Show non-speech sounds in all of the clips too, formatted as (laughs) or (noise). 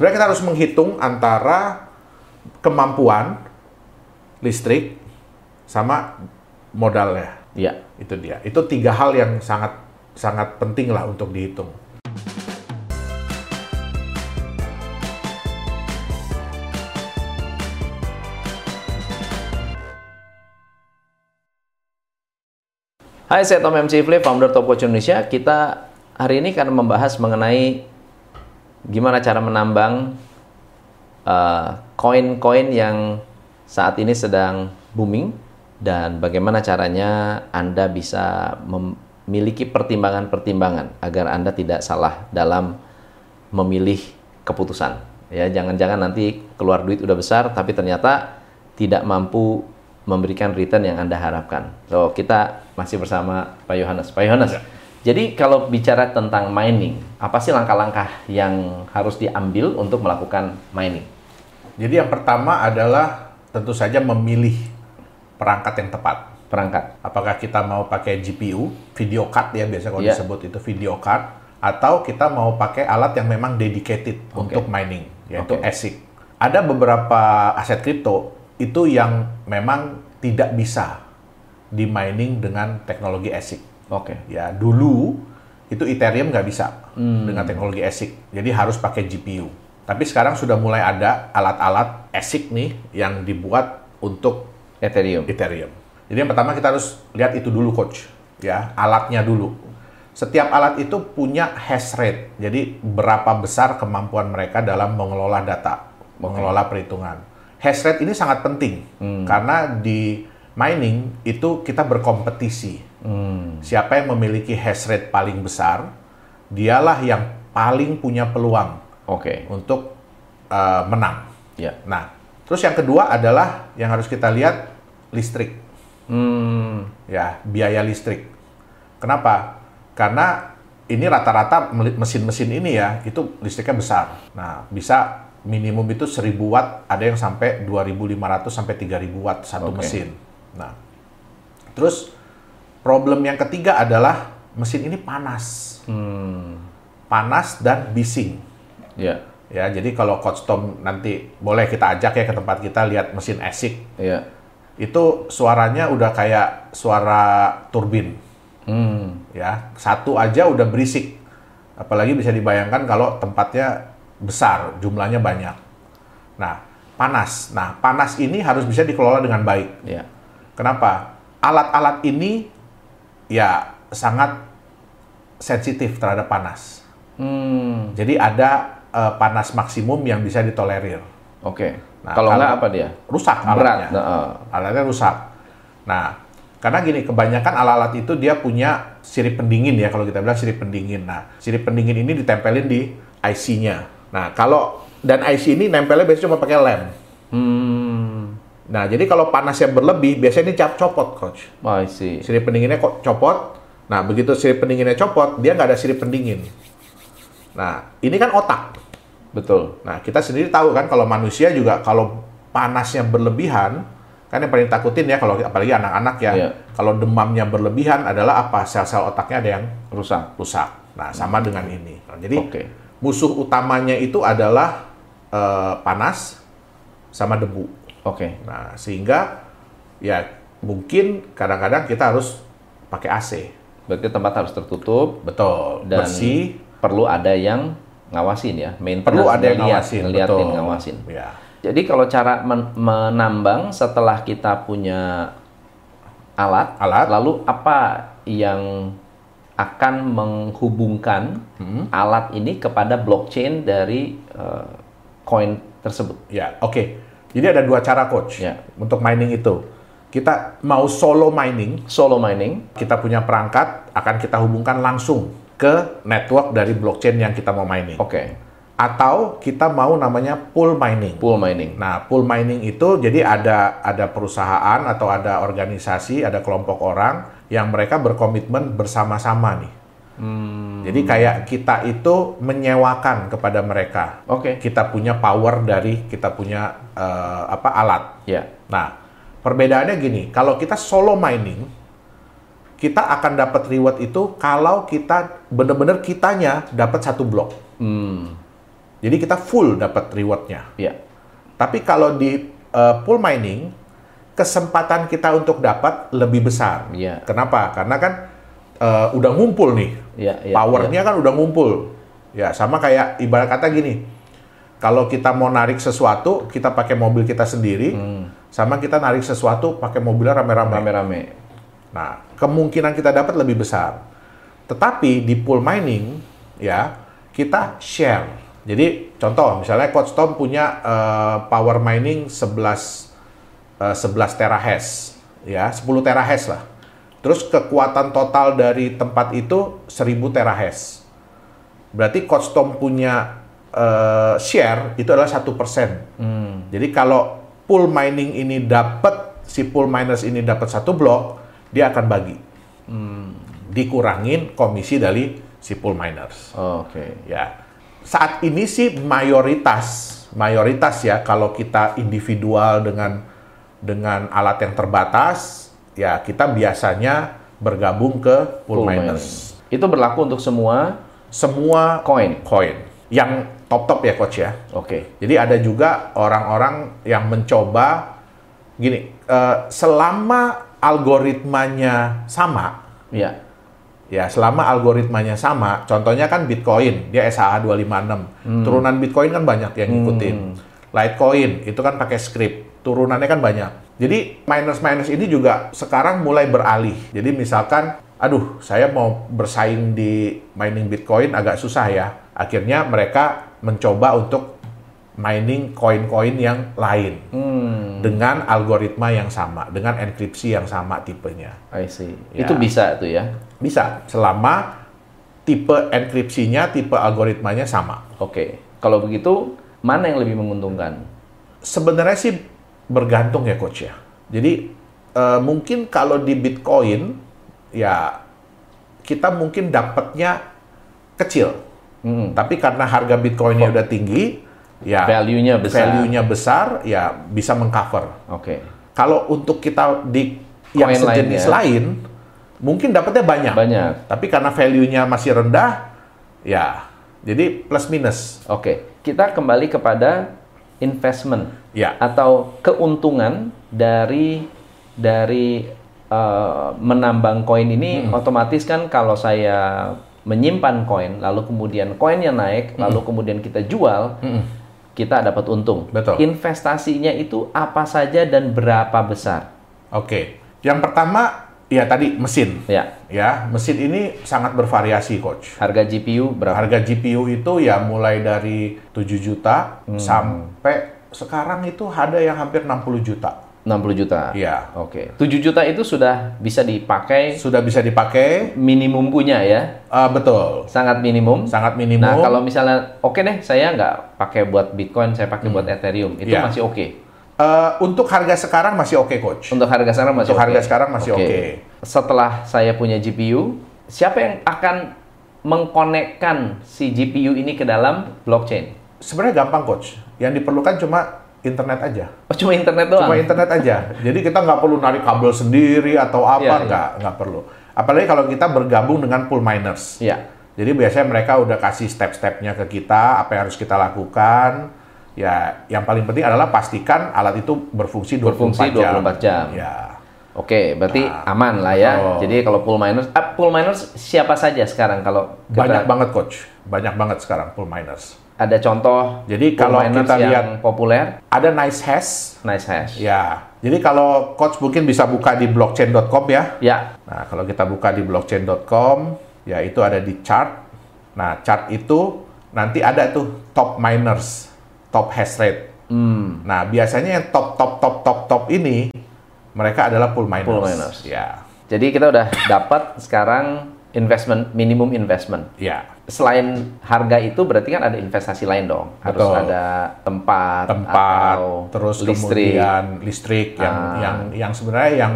Sebenarnya kita harus menghitung antara kemampuan listrik sama modalnya. Iya. Itu dia. Itu tiga hal yang sangat sangat penting lah untuk dihitung. Hai, saya Tom MC Flip, founder Top Coach Indonesia. Kita hari ini akan membahas mengenai gimana cara menambang uh, koin-koin yang saat ini sedang booming dan bagaimana caranya Anda bisa memiliki pertimbangan-pertimbangan agar Anda tidak salah dalam memilih keputusan. Ya, jangan-jangan nanti keluar duit udah besar tapi ternyata tidak mampu memberikan return yang Anda harapkan. So, kita masih bersama Pak Yohanes. Pak Yohanes, ya. Jadi kalau bicara tentang mining, apa sih langkah-langkah yang harus diambil untuk melakukan mining? Jadi yang pertama adalah tentu saja memilih perangkat yang tepat. Perangkat. Apakah kita mau pakai GPU, video card ya biasa kalau yeah. disebut itu video card, atau kita mau pakai alat yang memang dedicated okay. untuk mining, yaitu okay. ASIC. Ada beberapa aset kripto itu yang memang tidak bisa di mining dengan teknologi ASIC. Oke. Okay. Ya dulu itu Ethereum nggak bisa hmm. dengan teknologi ASIC, jadi harus pakai GPU. Tapi sekarang sudah mulai ada alat-alat ASIC nih yang dibuat untuk Ethereum. Ethereum. Jadi yang pertama kita harus lihat itu dulu coach, ya alatnya dulu. Setiap alat itu punya hash rate, jadi berapa besar kemampuan mereka dalam mengelola data, okay. mengelola perhitungan hash rate ini sangat penting hmm. karena di mining itu kita berkompetisi. Hmm. Siapa yang memiliki hash rate paling besar, dialah yang paling punya peluang okay. untuk uh, menang. Yeah. Nah, terus yang kedua adalah yang harus kita lihat listrik. Hmm. Ya, biaya listrik. Kenapa? Karena ini rata-rata mesin-mesin ini ya, itu listriknya besar. Nah, bisa minimum itu 1000 watt, ada yang sampai 2500 sampai 3000 watt satu okay. mesin. Nah, terus problem yang ketiga adalah mesin ini panas. Hmm. Panas dan bising. Ya. Yeah. Ya, jadi kalau Coach Tom nanti boleh kita ajak ya ke tempat kita lihat mesin. Iya. Yeah. Itu suaranya udah kayak suara turbin. Hmm. Ya, satu aja udah berisik. Apalagi bisa dibayangkan kalau tempatnya besar, jumlahnya banyak. Nah, panas. Nah, panas ini harus bisa dikelola dengan baik. Ya. Kenapa? Alat-alat ini ya sangat sensitif terhadap panas. Hmm. Jadi ada uh, panas maksimum yang bisa ditolerir. Oke. Okay. Nah, kalau nggak apa dia? Rusak alatnya. Berat. Uh. Alatnya rusak. Nah, karena gini, kebanyakan alat-alat itu dia punya sirip pendingin ya, kalau kita bilang sirip pendingin. Nah, sirip pendingin ini ditempelin di IC-nya. Nah, kalau dan IC ini nempelnya biasanya cuma pakai lem. Hmm. Nah, jadi kalau panasnya berlebih, biasanya ini cap copot, coach. Oh, I see. Sirip pendinginnya kok copot. Nah, begitu sirip pendinginnya copot, dia nggak ada sirip pendingin. Nah, ini kan otak. Betul. Nah, kita sendiri tahu kan kalau manusia juga kalau panasnya berlebihan, kan yang paling takutin ya kalau apalagi anak-anak ya, yeah. kalau demamnya berlebihan adalah apa? Sel-sel otaknya ada yang rusak. Rusak. Nah, sama hmm. dengan ini. Nah, jadi okay musuh utamanya itu adalah uh, panas sama debu. Oke. Okay. Nah, sehingga ya mungkin kadang-kadang kita harus pakai AC. Berarti tempat harus tertutup. Betul. Dan bersih. Perlu ada yang ngawasin ya. perlu ada yang ngawasin. Ngeliatin, betul. ngawasin. Ya. Jadi kalau cara men menambang setelah kita punya alat, alat, lalu apa yang akan menghubungkan hmm. alat ini kepada blockchain dari uh, coin tersebut. Ya, oke. Okay. Jadi ada dua cara coach ya. untuk mining itu. Kita mau solo mining, solo mining, kita punya perangkat akan kita hubungkan langsung ke network dari blockchain yang kita mau mining. Oke. Okay. Atau kita mau namanya pool mining. Pool mining. Nah, pool mining itu jadi ada ada perusahaan atau ada organisasi, ada kelompok orang yang mereka berkomitmen bersama-sama nih. Hmm. Jadi kayak kita itu menyewakan kepada mereka. Oke. Okay. Kita punya power dari kita punya uh, apa alat. Ya. Yeah. Nah, perbedaannya gini, kalau kita solo mining, kita akan dapat reward itu kalau kita benar-benar kitanya dapat satu blok. Hmm. Jadi kita full dapat rewardnya. Ya. Tapi kalau di uh, pool mining, kesempatan kita untuk dapat lebih besar. Iya. Kenapa? Karena kan uh, udah ngumpul nih. Iya, iya, Powernya kan udah ngumpul. Ya, sama kayak ibarat kata gini. Kalau kita mau narik sesuatu, kita pakai mobil kita sendiri, sama kita narik sesuatu pakai mobilnya rame-rame. Rame-rame. Nah, kemungkinan kita dapat lebih besar. Tetapi di pool mining, ya, kita share. Jadi, contoh, misalnya Coach Tom punya eh, power mining 11 eh, 11 terahash, ya, 10 terahash lah. Terus kekuatan total dari tempat itu 1000 terahash. Berarti Coach Tom punya eh, share itu adalah satu persen. Jadi kalau pool mining ini dapat si pool miners ini dapat satu blok, dia akan bagi. Dikurangin komisi dari si pool miners. Oke. Ya, saat ini sih mayoritas mayoritas ya kalau kita individual dengan dengan alat yang terbatas, ya kita biasanya bergabung ke pool, Pool miners. mining. Itu berlaku untuk semua Semua koin. koin yang top-top ya coach ya. Oke. Jadi ada juga orang-orang yang mencoba gini, eh, selama algoritmanya sama, Ya. ya selama algoritmanya sama, contohnya kan Bitcoin, dia SHA 256. Turunan Bitcoin kan banyak yang ngikutin. Litecoin itu kan pakai script, turunannya kan banyak. Jadi miners-miners ini juga sekarang mulai beralih. Jadi misalkan, aduh saya mau bersaing di mining Bitcoin agak susah ya. Akhirnya mereka mencoba untuk mining koin-koin yang lain Hmm. dengan algoritma yang sama, dengan enkripsi yang sama tipenya. I see. Ya. Itu bisa tuh ya. Bisa, selama tipe enkripsinya, tipe algoritmanya sama. Oke. Kalau begitu, mana yang lebih menguntungkan? Sebenarnya sih bergantung ya coach ya. Jadi eh, mungkin kalau di Bitcoin ya kita mungkin dapatnya kecil, Hmm. tapi karena harga Bitcoinnya udah tinggi, ya Value-nya besar. value-nya besar, ya bisa mengcover. Oke. Kalau untuk kita di yang Koin sejenis lainnya. lain, mungkin dapatnya banyak. Banyak. Tapi karena value-nya masih rendah, ya jadi plus minus. Oke. Kita kembali kepada investment Ya, atau keuntungan dari dari uh, menambang koin ini otomatis kan kalau saya menyimpan koin lalu kemudian koinnya naik lalu kemudian kita jual kita dapat untung. Betul. Investasinya itu apa saja dan berapa besar? oke. Yang pertama, ya tadi mesin. Ya. Ya, mesin ini sangat bervariasi, coach. Harga GPU berapa? Harga GPU itu ya mulai dari 7 juta sampai sekarang itu ada yang hampir 60 juta. 60 juta. Iya. Oke. 7 juta itu sudah bisa dipakai Sudah bisa dipakai, minimum punya ya. eh, betul. Sangat minimum. Sangat minimum. Nah, kalau misalnya oke deh, saya nggak pakai buat Bitcoin, saya pakai buat Ethereum, itu Iya. masih oke. Eh, untuk harga sekarang masih oke, coach. Untuk harga sekarang masih Untuk oke. harga sekarang masih oke. Setelah saya punya GPU, siapa yang akan mengkonekkan si GPU ini ke dalam blockchain? Sebenarnya gampang, coach. Yang diperlukan cuma internet aja. Oh, cuma internet doang? Cuma internet aja. Jadi kita nggak perlu narik kabel sendiri atau apa, Iya, iya. nggak nggak perlu. Apalagi kalau kita bergabung dengan pool miners. Iya. Jadi biasanya mereka udah kasih step-stepnya ke kita, apa yang harus kita lakukan. Ya, yang paling penting adalah pastikan alat itu berfungsi 24 Berfungsi jam. 24 jam. Ya. Oke, berarti Nah, aman lah ya. betul. Jadi kalau pool miners, ah, pool miners siapa saja sekarang kalau kita- Banyak banget coach. Banyak banget sekarang pool miners. ada contoh Jadi pool kalau miners kita yang lihat populer, ada nice hash. nice hash. Ya. Jadi kalau coach mungkin bisa buka di blockchain.com ya. Ya, Nah, kalau kita buka di blockchain.com, ya itu ada di chart. Nah, chart itu nanti ada tuh top miners, top hash rate. hmm, Nah, biasanya yang top top top top top ini mereka adalah pool miners. Pool miners. Ya. jadi kita udah dapat sekarang investment minimum investment. Ya. Selain harga itu berarti kan ada investasi lain dong. Harus Betul. ada tempat, Tempat, atau terus listrik. kemudian listrik yang Ah. yang yang sebenarnya yang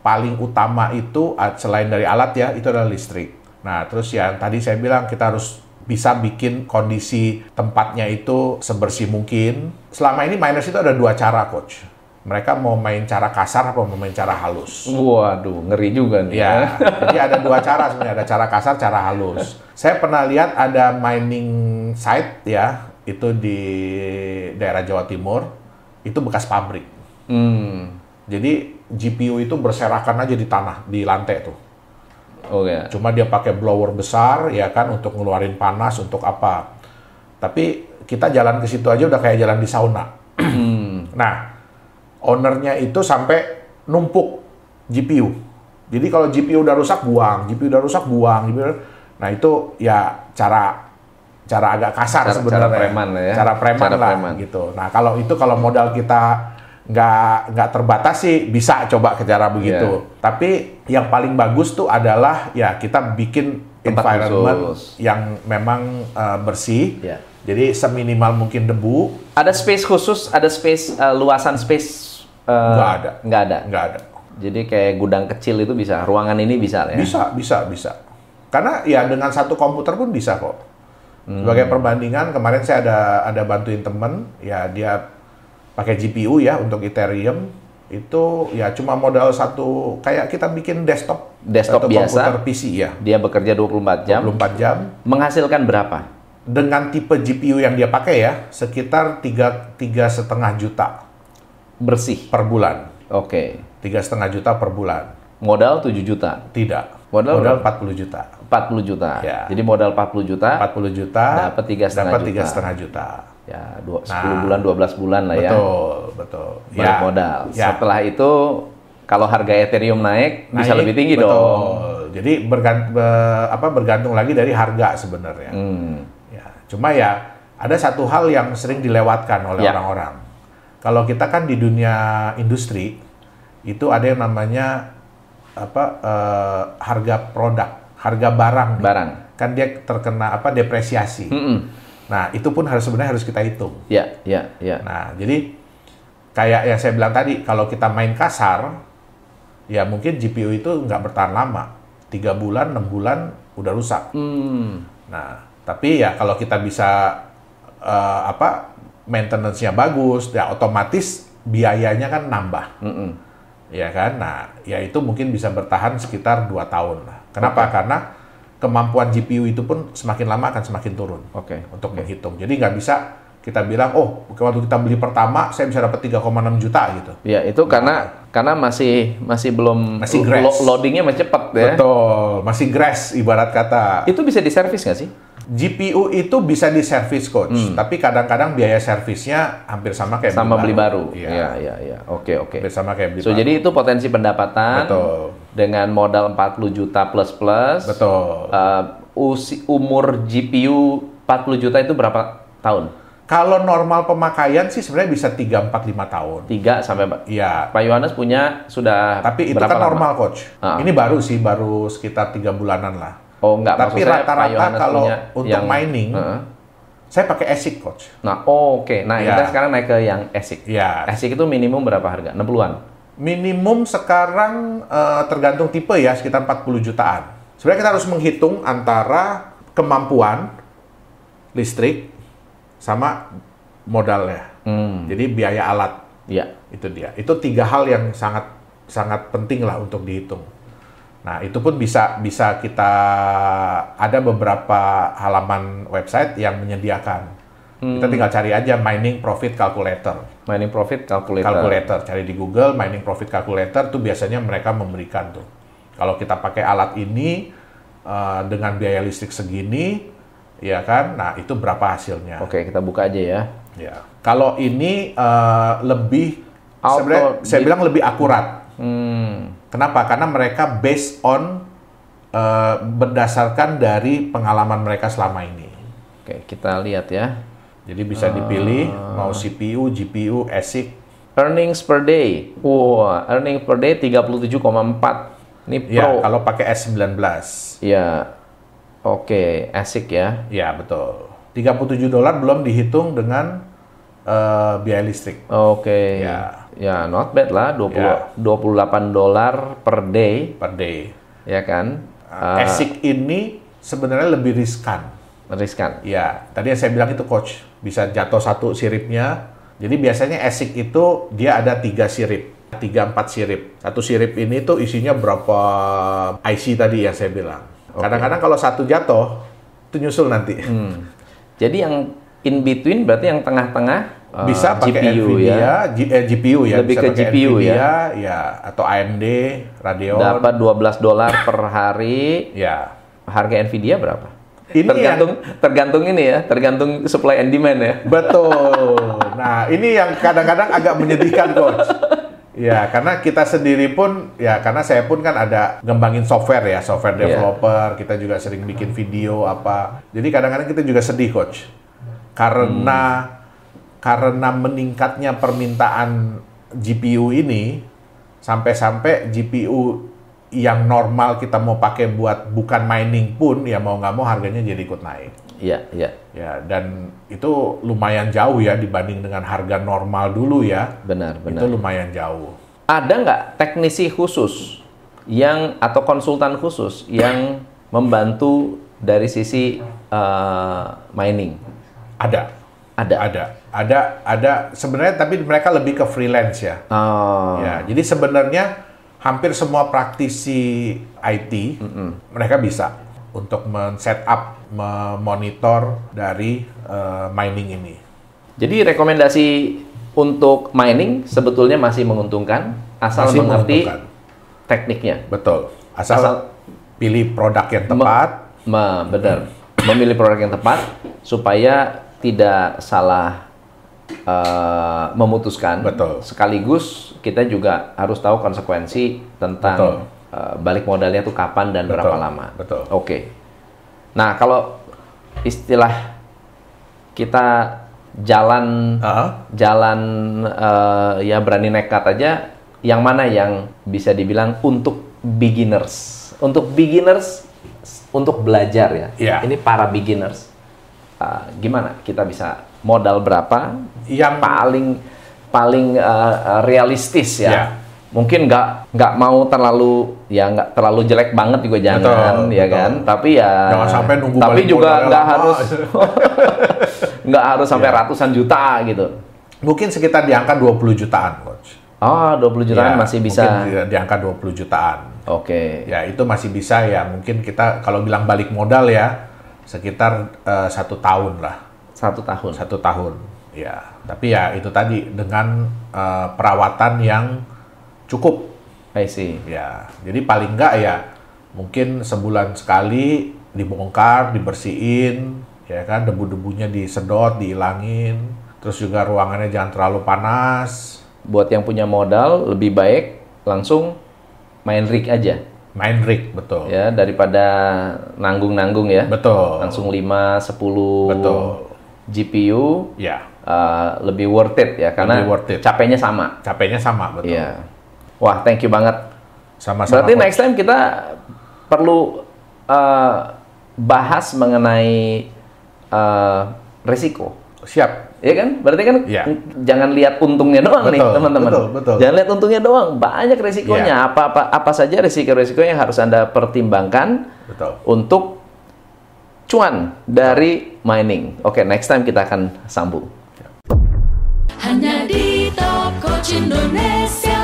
paling utama itu selain dari alat ya, itu adalah listrik. Nah, terus yang tadi saya bilang kita harus bisa bikin kondisi tempatnya itu sebersih mungkin. Selama ini miners itu ada dua cara, coach. Mereka mau main cara kasar apa mau main cara halus. Waduh, ngeri juga nih. Ya, jadi ada dua cara sebenarnya, ada cara kasar, cara halus. Saya pernah lihat ada mining site ya, itu di daerah Jawa Timur itu bekas pabrik. Hmm. Jadi GPU itu berserakan aja di tanah, di lantai tuh. Oh ya. Cuma dia pakai blower besar ya kan untuk ngeluarin panas untuk apa. Tapi kita jalan ke situ aja udah kayak jalan di sauna. nah, ownernya itu sampai numpuk GPU. Jadi kalau GPU udah rusak buang, GPU udah rusak buang. GPU Nah itu ya cara cara agak kasar Cara- sebenarnya. cara preman lah ya. Cara preman Cara lah preman. gitu. Nah kalau itu kalau modal kita nggak nggak terbatas sih bisa coba ke cara begitu. Iya. Tapi yang paling bagus tuh adalah ya kita bikin Tempat environment khusus. yang memang uh, bersih. Ya. Jadi seminimal mungkin debu Ada space khusus, ada space eh, luasan space eh, Nggak ada. Nggak ada. nggak ada. Jadi kayak gudang kecil itu bisa, ruangan ini bisa ya. Bisa, bisa, bisa. Karena ya dengan satu komputer pun bisa kok. Hmm. Sebagai perbandingan kemarin saya ada ada bantuin temen, ya dia pakai GPU ya untuk Ethereum itu ya cuma modal satu kayak kita bikin desktop Desktop atau biasa. komputer PC ya Dia bekerja 24 jam. 24 jam Menghasilkan berapa? dengan tipe GPU yang dia pakai ya sekitar tiga tiga setengah juta Bersih. per bulan Oke. tiga setengah juta per bulan Modal 7 juta. tidak Modal modal berapa? 40 juta 40 juta. Ya. Jadi modal 40 juta. 40 juta Dapat tiga setengah dapat juta. tiga setengah juta Ya, dua, 10 Nah, bulan, 12 bulan lah ya. betul betul Balik modal. ya. Setelah itu kalau harga Ethereum naik, bisa Naik, lebih tinggi betul. dong. Jadi bergantung, apa bergantung lagi dari harga sebenarnya. Hmm. Ya, cuma ya ada satu hal yang sering dilewatkan oleh Ya. orang-orang. Kalau kita kan di dunia industri itu ada yang namanya apa eh, harga produk, harga barang. Barang. Kan dia terkena apa depresiasi. Mm-mm. Nah, itu pun harus sebenarnya harus kita hitung. Ya, ya, ya. Nah, jadi kayak yang saya bilang tadi, kalau kita main kasar, ya mungkin GPU itu nggak bertahan lama. Tiga bulan, enam bulan, udah rusak. Hmm. Nah, tapi ya kalau kita bisa eh, apa maintenance-nya bagus, ya otomatis biayanya kan nambah, Mm-mm. ya kan? Nah, ya itu mungkin bisa bertahan sekitar dua tahun. Kenapa? Karena kemampuan GPU itu pun semakin lama akan semakin turun Oke. untuk menghitung. Jadi nggak bisa kita bilang, oh waktu kita beli pertama saya bisa dapat 3,6 juta gitu. Ya, itu karena karena masih masih belum Masih lo- loadingnya masih cepat ya. Betul, masih grass ibarat kata. Itu bisa diservis nggak sih? GPU itu bisa di service coach, tapi kadang-kadang biaya servisnya hampir sama kayak Sama beli baru. Iya, Iya, iya, iya. Oke, oke. hampir sama kayak beli So, baru. jadi itu potensi pendapatan Betul. Dengan modal 40 juta plus plus. Betul. Uh, usi- umur GPU 40 juta itu berapa tahun? Kalau normal pemakaian sih sebenarnya bisa 3, 4, 5 tahun. 3 sampai Pak Iya, Pak Yohanes punya sudah tapi itu berapa kan lama? normal coach. Ah. Ini baru sih, baru sekitar tiga bulanan lah. Oh, enggak Tapi rata-rata kalau untuk yang- mining, Heeh. saya pakai ASIC coach. Nah, oh, oke. Nah, Ya. kita sekarang naik ke yang ASIC. Iya. ASIC itu minimum berapa harga? 60-an. Minimum sekarang eh, tergantung tipe ya sekitar 40 jutaan. Sebenarnya kita harus menghitung antara kemampuan listrik sama modalnya. Hmm. Jadi biaya alat Iya. itu dia. Itu tiga hal yang sangat sangat penting lah untuk dihitung. Nah itu pun bisa bisa kita ada beberapa halaman website yang menyediakan. Kita tinggal cari aja mining profit calculator. Mining profit calculator. calculator cari di Google mining profit calculator tuh biasanya mereka memberikan tuh kalau kita pakai alat ini eh, dengan biaya listrik segini ya kan nah itu berapa hasilnya Oke, kita buka aja ya. ya kalau ini eh, lebih Auto sebenarnya saya bilang lebih akurat Hmm. kenapa karena mereka based on eh, berdasarkan dari pengalaman mereka selama ini Oke, kita lihat ya. Jadi bisa dipilih mau CPU GPU ASIC Earnings per day. Wah, earnings per day 37,4. Ini ya pro. kalau pakai S19 Ya. Oke, ASIC ya. Ya, betul. 37 dolar belum dihitung dengan eh, biaya listrik. Oke. Ya. Ya, not bad lah, 20 Ya. 28 dolar per day, per day. ya kan? Uh, ASIC ini sebenarnya lebih riskan. Riskan. Ya, tadi yang saya bilang itu coach bisa jatuh satu siripnya. Jadi biasanya ASIC itu dia ada tiga sirip, tiga empat sirip. Satu sirip ini tuh isinya berapa IC tadi yang saya bilang. Kadang-kadang kalau satu jatuh itu nyusul nanti. Hmm. Jadi yang in between berarti yang tengah-tengah eh, bisa pakai GPU Nvidia, ya. G- eh, GPU ya, Lebih bisa ke pakai GPU ya. Nvidia, ya, atau AMD, Radeon, Dapat 12 dolar per hari. ya. Harga Nvidia berapa? Ini tergantung tergantung ini ya, tergantung supply and demand ya. Betul. Nah, ini yang kadang-kadang agak menyedihkan, coach. Ya, karena kita sendiri pun, ya karena saya pun kan ada ngembangin software ya, software Iya. developer, kita juga sering bikin video apa. Jadi kadang-kadang kita juga sedih, coach. Karena karena meningkatnya permintaan GPU ini sampai-sampai GPU yang normal kita mau pakai buat bukan mining pun ya mau nggak mau harganya jadi ikut naik. Iya, iya. Ya, dan itu lumayan jauh ya dibanding dengan harga normal dulu ya. Benar, Itu benar. lumayan jauh. Ada nggak teknisi khusus yang atau konsultan khusus yang membantu dari sisi eh, mining? Ada. Ada. Ada. Ada ada sebenarnya tapi mereka lebih ke freelance ya. Oh, Ya, jadi sebenarnya hampir semua praktisi IT mereka bisa untuk men-set up, memonitor dari eh, mining ini. Jadi rekomendasi untuk mining sebetulnya masih menguntungkan asal Masih mengerti menguntungkan. tekniknya. Betul. Asal, Asal- pilih produk yang tepat. Ma, benar. Memilih produk yang tepat supaya tidak salah eh, memutuskan. Betul. Sekaligus kita juga harus tahu konsekuensi tentang Betul. eh, balik modalnya tuh kapan dan Betul. berapa lama. Betul. Oke. Nah, kalau istilah kita jalan Ah, jalan eh, ya berani nekat aja yang mana yang bisa dibilang untuk beginners untuk beginners untuk belajar ya Iya. ini para beginners Eh, gimana kita bisa modal berapa yang paling paling eh, realistis ya Iya. mungkin nggak nggak mau terlalu ya nggak terlalu jelek banget juga jangan Betul, ya betul. kan tapi ya Jangan sampai nunggu tapi juga nggak harus (laughs) nggak harus sampai Iya. ratusan juta gitu mungkin sekitar di angka 20 jutaan, coach. Oh, 20 jutaan Ya, masih bisa. Mungkin di, angka 20 jutaan. Oke. Ya, itu masih bisa ya. Mungkin kita kalau bilang balik modal ya sekitar eh, satu tahun lah, Satu tahun. satu tahun. Ya, tapi ya itu tadi dengan eh, perawatan yang cukup. I see. Ya, jadi paling enggak ya mungkin sebulan sekali dibongkar, dibersihin, ya kan debu-debunya disedot, dihilangin. Terus juga ruangannya jangan terlalu panas. Buat yang punya modal lebih baik langsung main rig aja Main rig, betul. ya daripada nanggung-nanggung ya. Betul. Langsung 5 10 Betul. GPU Ya, uh, lebih worth it ya karena Lebih worth it. capeknya sama. capeknya sama, betul. Iya. Wah, thank you banget. Sama-sama. Berarti next time kita perlu uh, bahas mengenai uh, risiko. Siap. Iya kan? Berarti kan n- jangan lihat untungnya doang nih, Betul, teman-teman. betul, betul. Jangan lihat untungnya doang, banyak risikonya. Iya. Apa apa apa saja risiko-risiko yang harus Anda pertimbangkan Betul. untuk cuan dari mining. Oke, next time kita akan sambung. Hanya di Top Coach Indonesia